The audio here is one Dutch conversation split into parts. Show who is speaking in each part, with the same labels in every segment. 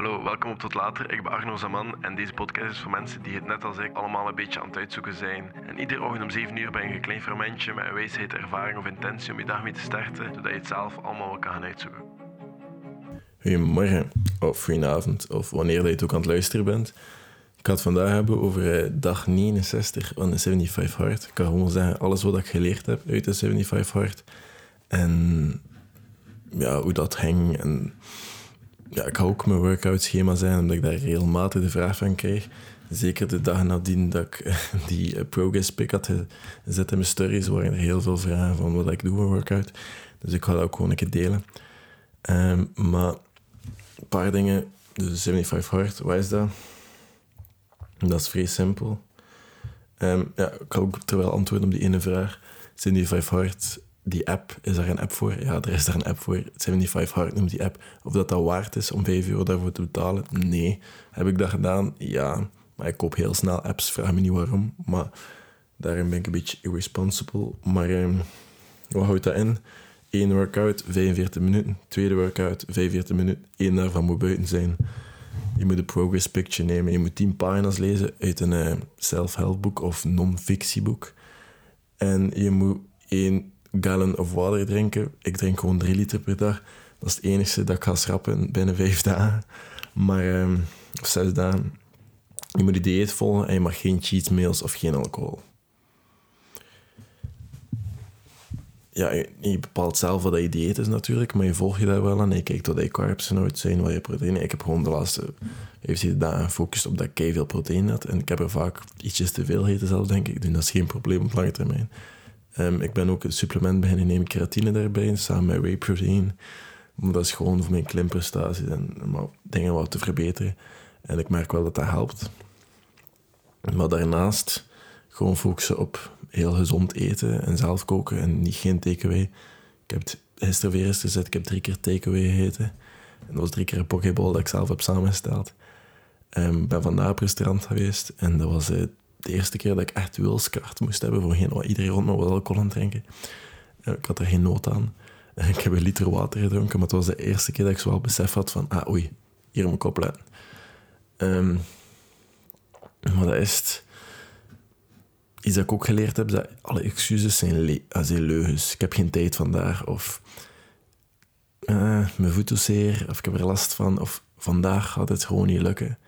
Speaker 1: Hallo, welkom op Tot Later. Ik ben Arno Zaman en deze podcast is voor mensen die het net als ik allemaal een beetje aan het uitzoeken zijn. En iedere ochtend om 7 uur ben je een klein fermentje met een wijsheid, ervaring of intentie om je dag mee te starten, zodat je het zelf allemaal wel kan gaan uitzoeken.
Speaker 2: Goedemorgen, of goedenavond, of wanneer je het ook aan het luisteren bent. Ik ga het vandaag hebben over eh, dag 69 van de 75 Hard. Ik kan gewoon zeggen, alles wat ik geleerd heb uit de 75 Hard. En ja, hoe dat ging. En ja, ik ga ook mijn workout schema zijn, omdat ik daar regelmatig de vraag van krijg. Zeker de dagen nadien dat ik die eh, progress pick had gezet in mijn stories, waren er heel veel vragen van wat ik doe voor workout. Dus ik ga dat ook gewoon een keer delen. Ehm, maar een paar dingen. Dus 75 hard, wat is dat? Dat is vrij simpel. Ehm, ja, ik ga ook terwijl antwoorden op die ene vraag. 75 hard die app, is daar een app voor? Ja, er is daar een app voor. 75 Hard noemt die app. Of dat dat waard is om 5 euro daarvoor te betalen? Nee. Heb ik dat gedaan? Ja. Maar ik koop heel snel apps, vraag me niet waarom. Maar daarin ben ik een beetje irresponsible. Maar eh, wat houdt dat in? Eén workout, 45 minuten. Tweede workout, 45 minuten. Eén daarvan moet buiten zijn. Je moet een progress picture nemen. Je moet 10 pagina's lezen uit een uh, self-help boek of non-fictieboek. En je moet één gallon of water drinken. Ik drink gewoon 3 liter per dag. Dat is het enige dat ik ga schrappen binnen 5 dagen. Maar, um, of 6 dagen. Je moet je dieet volgen en je mag geen cheat meals of geen alcohol. Ja, je, bepaalt zelf wat je dieet is natuurlijk, maar je volgt je daar wel aan. Je kijkt wat je carbs nooit zijn, wat je proteïne... Ik heb gewoon de laatste 15 dagen gefocust op dat ik veel proteïne had. En ik heb er vaak ietsjes te veel gegeten zelf, denk ik. Dat is geen probleem op lange termijn. Um, ik ben ook een supplement beginnen nemen, keratine daarbij, samen met whey protein. Dat is gewoon voor mijn klimprestaties en maar dingen wat te verbeteren. En ik merk wel dat dat helpt. Maar daarnaast gewoon focussen op heel gezond eten en zelf koken en niet geen takeaway. Ik heb gisteren weer eens gezet, ik heb drie keer takeaway gegeten. En dat was drie keer een pokeball dat ik zelf heb samengesteld. Ik ben vandaag op restaurant geweest en dat was uh, de eerste keer dat ik echt wilskracht moest hebben voor geen, iedereen rond me wel alcohol drinken. Eh, ik had er geen nood aan. Ik heb een liter water gedronken, maar het was de eerste keer dat ik zo wel besef had van, ah oei, hier moet ik opletten. Um, maar dat is iets dat ik ook geleerd heb, dat alle excuses zijn, le zijn leugens. Ik heb geen tijd vandaag, of uh, mijn voet is zeer, of ik heb er last van, of vandaag gaat het gewoon niet lukken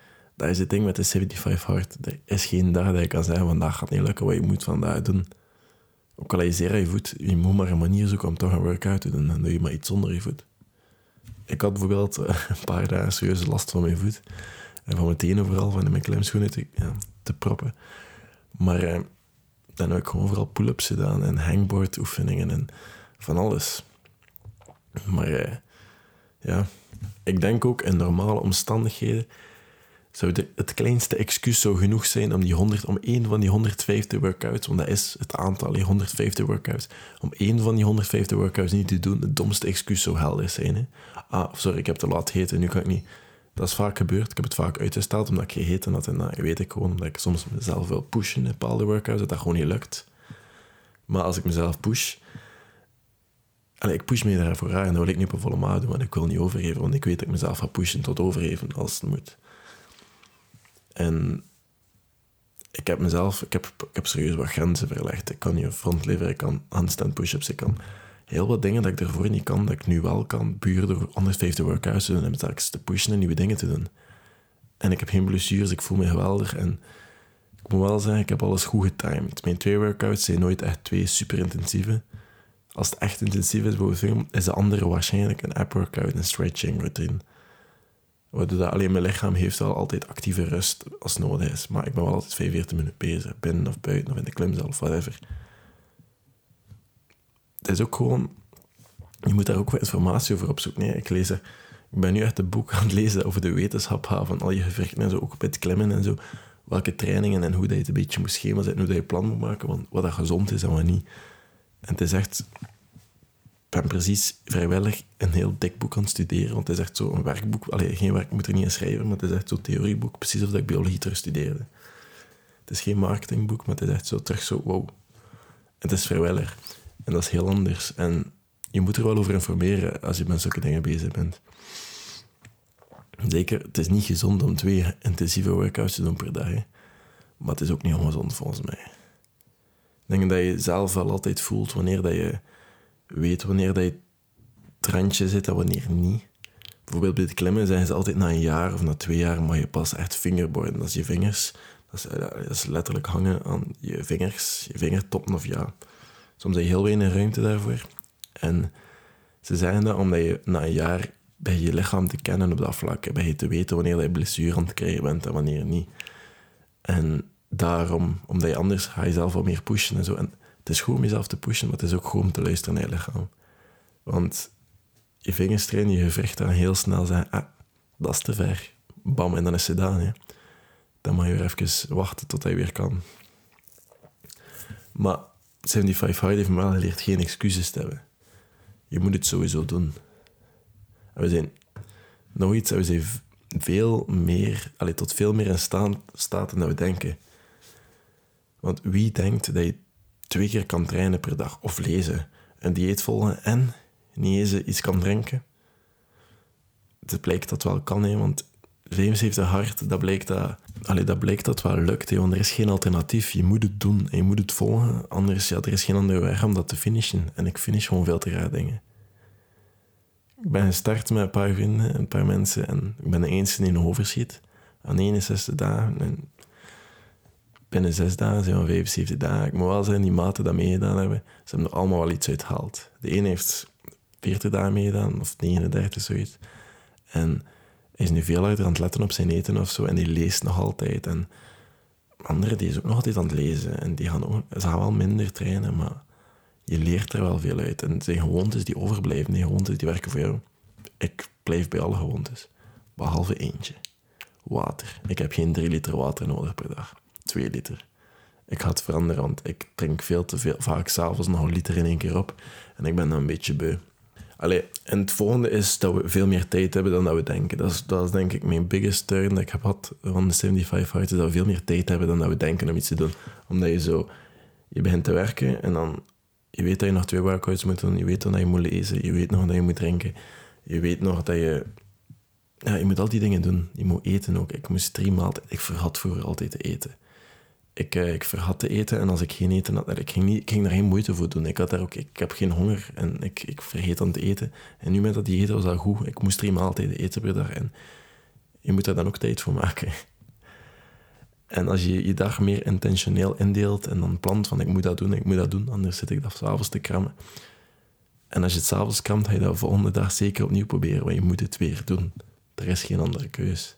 Speaker 2: dat is ding met de 75 hard. Er is geen dag dat je kan zeggen, vandaag gaat niet lukken wat je moet vandaag doen. Ook al aan je voet, je moet maar een manier zoeken om toch een workout te doen. Dan doe je maar iets zonder je voet. Ik had bijvoorbeeld eh, een paar dagen serieuze last van mijn voet. En van mijn tenen vooral, van mijn klemschoenen te proppen. Maar eh, dan heb ik gewoon vooral pull-ups gedaan en hangboard oefeningen en van alles. Maar eh, ja, ik denk ook in normale omstandigheden zou het kleinste excuus zou genoeg zijn om, die 100, om één van die 150 workouts, want dat is het aantal, die 150 workouts, om één van die 150 workouts niet te doen, het domste excuus zou helder zijn. Hè? Ah, sorry, ik heb te laat gegeten, nu kan ik niet. Dat is vaak gebeurd. Ik heb het vaak uitgesteld omdat ik gegeten had. En dat weet ik gewoon, omdat ik soms mezelf wil pushen in bepaalde workouts, dat dat gewoon niet lukt. Maar als ik mezelf push... Allee, ik push me daarvoor aan en dat wil ik niet op volle maat doen, want ik wil niet overgeven, want ik weet dat ik mezelf ga pushen tot overgeven als het moet. En ik heb mezelf, ik heb, ik heb serieus wat grenzen verlegd. Ik kan je frontlever, ik kan handstand push-ups, ik kan heel wat dingen dat ik ervoor niet kan, dat ik nu wel kan, puur door 150 workouts te doen en straks te pushen en nieuwe dingen te doen. En ik heb geen blessures, ik voel me geweldig en ik moet wel zeggen, ik heb alles goed getimed. Mijn twee workouts zijn nooit echt twee super intensieve. Als het echt intensief is, is de andere waarschijnlijk een app workout, een stretching routine. Waardoor alleen mijn lichaam heeft wel altijd actieve rust als nodig is. Maar ik ben wel altijd 45 minuten bezig. Binnen of buiten of in de klimzaal of whatever. Het is ook gewoon... Je moet daar ook wat informatie over opzoeken. Nee, ik lees. Ik ben nu echt een boek aan het lezen over de wetenschap van al je gewrichten en zo. Ook met klimmen en zo. Welke trainingen en hoe dat je het een beetje moet schema zetten. Hoe dat je plan moet maken. Want wat dat gezond is en wat niet. En het is echt ben precies vrijwillig een heel dik boek aan het studeren. Want het is echt zo een werkboek. Allee, geen werk moet er niet in schrijven, maar het is echt zo'n theorieboek. Precies of ik biologie terug studeerde. Het is geen marketingboek, maar het is echt zo terug zo wow. Het is vrijwillig. En dat is heel anders. En je moet er wel over informeren als je met zulke dingen bezig bent. Zeker, het is niet gezond om twee intensieve workouts te doen per dag. Maar het is ook niet ongezond volgens mij. Ik denk dat je zelf wel altijd voelt wanneer dat je weet wanneer dat je het randje zit en wanneer niet. Bijvoorbeeld bij het klimmen zeggen ze altijd na een jaar of na twee jaar mag je pas echt fingerboarden. Dat is je vingers, dat is, dat is letterlijk hangen aan je vingers, je vingertoppen of ja. Soms heb je heel weinig ruimte daarvoor. En ze zeggen dat omdat je na een jaar bij je lichaam te kennen op dat vlak. Bij je te weten wanneer je blessure aan het krijgen bent en wanneer niet. En daarom, omdat je anders ga je zelf wat meer pushen en zo. Het is goed om jezelf te pushen, maar het is ook goed om te luisteren naar je lichaam. Want je vingers trainen, je gewricht dan heel snel zeggen, ah, dat is te ver. Bam, en dan is het gedaan. Hè. Dan mag je weer even wachten tot hij weer kan. Maar 75 Hard heeft me wel geleerd geen excuses te hebben. Je moet het sowieso doen. En we zijn nog iets, we zijn veel meer, allee, tot veel meer in staat dan we denken. Want wie denkt dat je twee keer kan trainen per dag of lezen, een dieet volgen en niet eens iets kan drinken? Het blijkt dat wel kan, hè, want 75 hard, dat blijkt dat, allee, dat blijkt dat wel lukt. Hè, want er is geen alternatief. Je moet het doen en je moet het volgen. Anders, ja, er is geen andere weg om dat te finishen. En ik finish gewoon veel te graag dingen. Ik ben gestart met een paar vrienden, een paar mensen. En ik ben de enige die een overschiet. Aan 61 dagen. En binnen 6 dagen zijn we 75 dagen. Ik moet wel zeggen, die maten dat meegedaan hebben, ze hebben er allemaal wel iets uit gehaald. De ene heeft 40 dagen meegedaan, of 39, zoiets. En hij is nu veel harder aan het letten op zijn eten of zo. En die leest nog altijd. En anderen die is ook nog altijd aan het lezen. En die gaan ook, ze gaan wel minder trainen, maar je leert er wel veel uit. En het zijn gewoontes die overblijven, die gewoontes die werken voor jou. Ik blijf bij alle gewoontes, behalve eentje. Water. Ik heb geen drie liter water nodig per dag. Twee liter. Ik ga het veranderen, want ik drink veel te veel. Vaak s'avonds nog een liter in één keer op. En ik ben dan een beetje beu. Allee, en het volgende is dat we veel meer tijd hebben dan dat we denken. Dat is, dat is denk ik mijn biggest turn dat ik heb gehad van de 75 Hard. Dat we veel meer tijd hebben dan dat we denken om iets te doen. Omdat je zo... Je begint te werken en dan je weet dat je nog twee workouts moet doen. Je weet nog dat je moet lezen. Je weet nog dat je moet drinken. Je weet nog dat je... Ja, je moet al die dingen doen. Je moet eten ook. Ik moest drie maaltijden... Ik vergat vroeger altijd te eten. Ik, uh, ik vergat te eten en als ik geen eten had... Ik ging, niet, ik ging daar geen moeite voor doen. Ik, had daar ook, ik heb geen honger en ik, ik vergeet dan te eten. En nu met dat eten was dat goed. Ik moest drie maaltijden eten per dag. Je moet daar dan ook tijd voor maken. En als je je dag meer intentioneel indeelt en dan plant van ik moet dat doen, ik moet dat doen, anders zit ik dat s'avonds te krammen. En als je het s'avonds kramt, ga je dat de volgende dag zeker opnieuw proberen, want je moet het weer doen. Er is geen andere keus.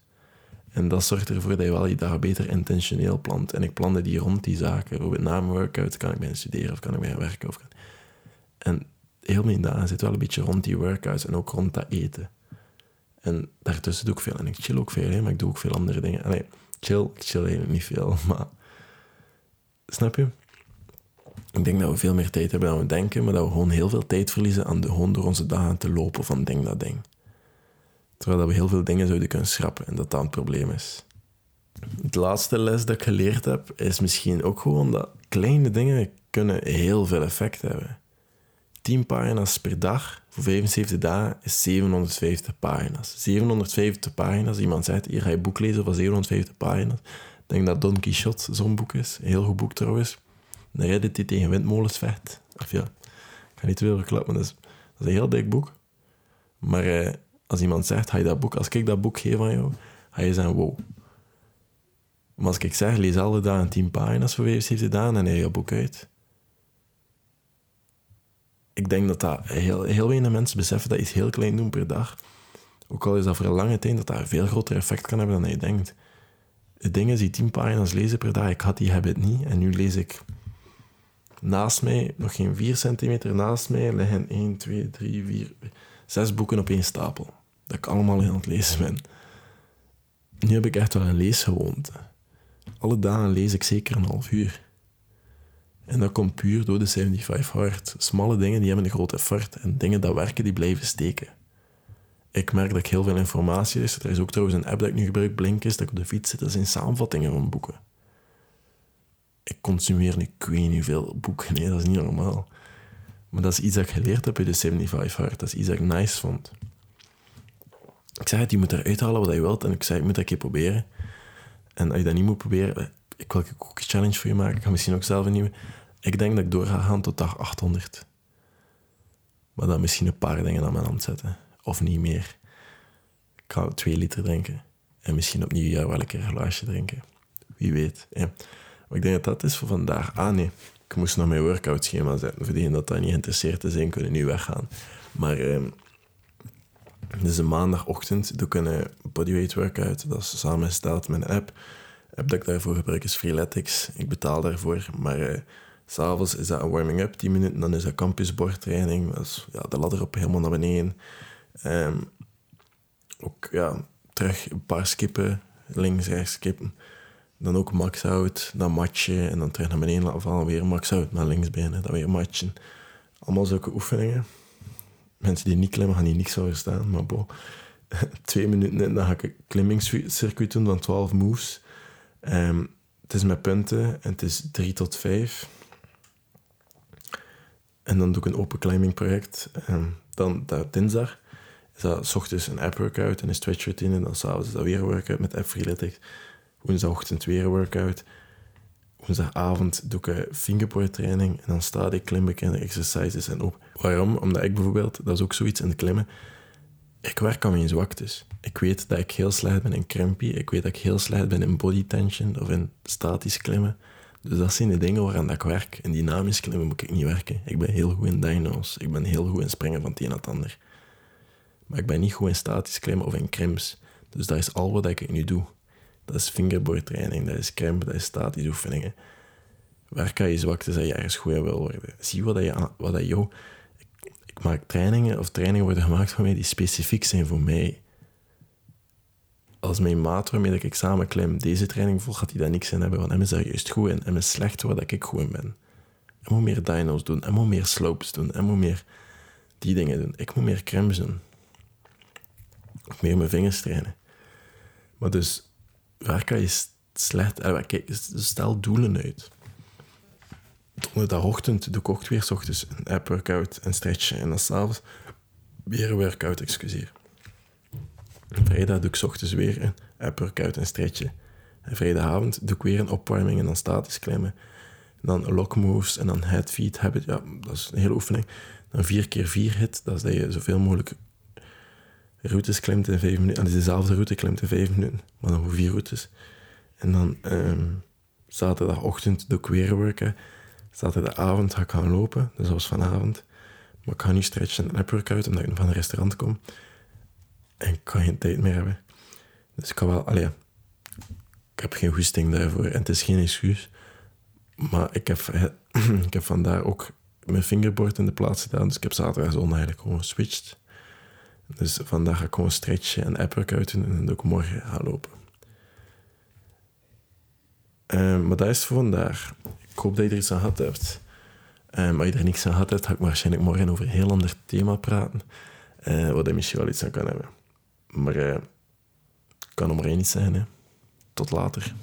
Speaker 2: En dat zorgt ervoor dat je wel je dag beter intentioneel plant. En ik plande die rond die zaken. Bijvoorbeeld na mijn workout kan ik bij studeren of kan ik bij werken. Of kan... En heel mijn dagen zit wel een beetje rond die workouts en ook rond dat eten. En daartussen doe ik veel. En ik chill ook veel, hè, maar ik doe ook veel andere dingen. Allee, chill. Ik chill eigenlijk niet veel, maar... Snap je? Ik denk dat we veel meer tijd hebben dan we denken, maar dat we gewoon heel veel tijd verliezen aan de, gewoon door onze dagen te lopen van ding dat ding. Terwijl we heel veel dingen zouden kunnen schrappen en dat dat een probleem is. Het laatste les dat ik geleerd heb, is misschien ook gewoon dat kleine dingen kunnen heel veel effect hebben. 10 pagina's per dag voor 75 dagen is 750 pagina's. 750 pagina's. Iemand zegt, hier ga je boek lezen van 750 pagina's. Ik denk dat Don Quixote zo'n boek is. Een heel goed boek trouwens. Een ridder die tegen windmolens vecht. Of ja, ik ga niet te veel verklappen, dat is, dat is een heel dik boek. Maar eh, als iemand zegt, ga je dat boek, als ik dat boek geef aan jou, ga je zeggen, wow. Maar als ik zeg, lees alle dagen 10 pagina's voor 75 dagen, dan heb je boek uit ik denk dat dat heel, heel weinig mensen beseffen dat iets heel klein doen per dag, ook al is dat voor een lange tijd, dat dat een veel groter effect kan hebben dan je denkt. De dingen die tien pagina's lezen per dag, ik had die habit niet. En nu lees ik naast mij, nog geen vier centimeter naast mij, liggen 1, 2, 3, 4, zes boeken op één stapel. Dat ik allemaal aan het lezen ben. Nu heb ik echt wel een leesgewoonte. Alle dagen lees ik zeker een half uur. En dat komt puur door de 75 hard. Smalle dingen die hebben een groot effect en dingen dat werken die blijven steken. Ik merk dat ik heel veel informatie is. Er is ook trouwens een app dat ik nu gebruik, Blinkist, dat ik op de fiets zit. Dat zijn samenvattingen van boeken. Ik consumeer nu ik weet niet veel boeken. Nee, dat is niet normaal. Maar dat is iets dat ik geleerd heb bij de 75 hard. Dat is iets dat ik nice vond. Ik zeg het, je moet eruit halen wat je wilt. En ik zei, ik moet dat een keer proberen. En als je dat niet moet proberen, ik wil een challenge voor je maken. Ik ga misschien ook zelf een nieuwe. Ik denk dat ik door ga gaan tot dag 800. Maar dan misschien een paar dingen aan mijn hand zetten. Of niet meer. Ik ga twee liter drinken. En misschien opnieuw ja, wel een keer een glaasje drinken. Wie weet. Ja. Maar ik denk dat dat is voor vandaag. Ah nee, ik moest nog mijn workout schema zetten. Voor diegenen dat dat niet geïnteresseerd is, kunnen nu weggaan. Maar uh, dus een maandagochtend doe ik een bodyweight workout. Dat is samengesteld met een app. De app dat ik daarvoor gebruik is Freeletics. Ik betaal daarvoor. Maar uh, s'avonds is dat een warming-up, 10 minuten. Dan is dat campusbordtraining. Dat is ja, de ladder op helemaal naar beneden. Um, ook ja, terug een paar skippen. Links, rechts skippen. Dan ook max-out, dan matchen en dan terug naar beneden laten vallen. Weer max-out naar linksbenen, dan weer matchen. Allemaal zulke oefeningen. Mensen die niet klimmen gaan hier niks van verstaan, maar bo. Twee minuten en dan ga ik een klimmingscircuit doen van 12 moves. Um, het is met punten en het is 3 tot 5. En dan doe ik een open climbing project. Um, dan dat dinsdag is dat ochtends een app workout en een stretch routine. En dan s'avonds is dat weer een workout met app freeletics woensdagochtend weer een workout. Woensdagavond doe ik een fingerboard training en dan sta ik klimbekende exercises en op. Waarom? Omdat ik bijvoorbeeld, dat is ook zoiets in het klimmen, ik werk aan mijn zwaktes. Ik weet dat ik heel slecht ben in crampy. Ik weet dat ik heel slecht ben in body tension of in statisch klimmen. Dus dat zijn de dingen waaraan dat ik werk. In dynamisch klimmen moet ik niet werken. Ik ben heel goed in dyno's. Ik ben heel goed in springen van het een naar het ander. Maar ik ben niet goed in statisch klimmen of in crimps. Dus dat is al wat ik nu doe. Dat is fingerboard training, dat is cramp, dat is statische oefeningen. Werk aan je zwaktes dat je ergens goed wil worden. Zie wat, je, wat dat. Ik, maak trainingen, of trainingen worden gemaakt voor mij die specifiek zijn voor mij. Als mijn maat waarmee ik samen klim deze training volgt, gaat hij daar niks in hebben, want hem is daar juist goed in. En is slecht waar dat ik goed ben. Hij moet meer dyno's doen, hij moet meer slopes doen, hij moet meer die dingen doen. Ik moet meer cramps doen. Of meer mijn vingers trainen. Maar dus waar je slecht... Kijk, stel doelen uit. Donderdagochtend doe ik ook weer ochtends een app workout en stretchen. En dan s'avonds weer een workout, excuseer. vrijdag doe ik ochtends weer een app workout en stretchen. En vrijdagavond doe ik weer een opwarming en dan statisch klimmen. En dan lock moves en dan head feet habit. Ja, dat is een hele oefening. Dan 4 keer 4 hit. Dat is dat je zoveel mogelijk routes klimt in vijf minuten. En dezelfde route klimt in vijf minuten, maar dan voor vier routes. En dan um, zaterdagochtend doe ik weer werken. Zaterdagavond ga ik gaan lopen, dus dat was vanavond. Maar ik ga nu stretchen en workout omdat ik van een restaurant kom. En ik kan geen tijd meer hebben. Dus ik kan wel, allee, ik heb geen goesting daarvoor en het is geen excuus. Maar ik heb, ik heb vandaar ook mijn fingerboard in de plaats gedaan. Dus ik heb zaterdag en zondag eigenlijk gewoon geswitcht. Dus vandaag ga ik gewoon stretchen en app workout doen en ik morgen gaan lopen. Um, maar dat is voor vandaag. Ik hoop dat je er iets aan gehad hebt. Um, als je er niks aan gehad hebt, ga ik waarschijnlijk morgen over een heel ander thema praten. Uh, waar je misschien wel iets aan kan hebben. Maar uh, kan er maar één zijn. Hè. Tot later.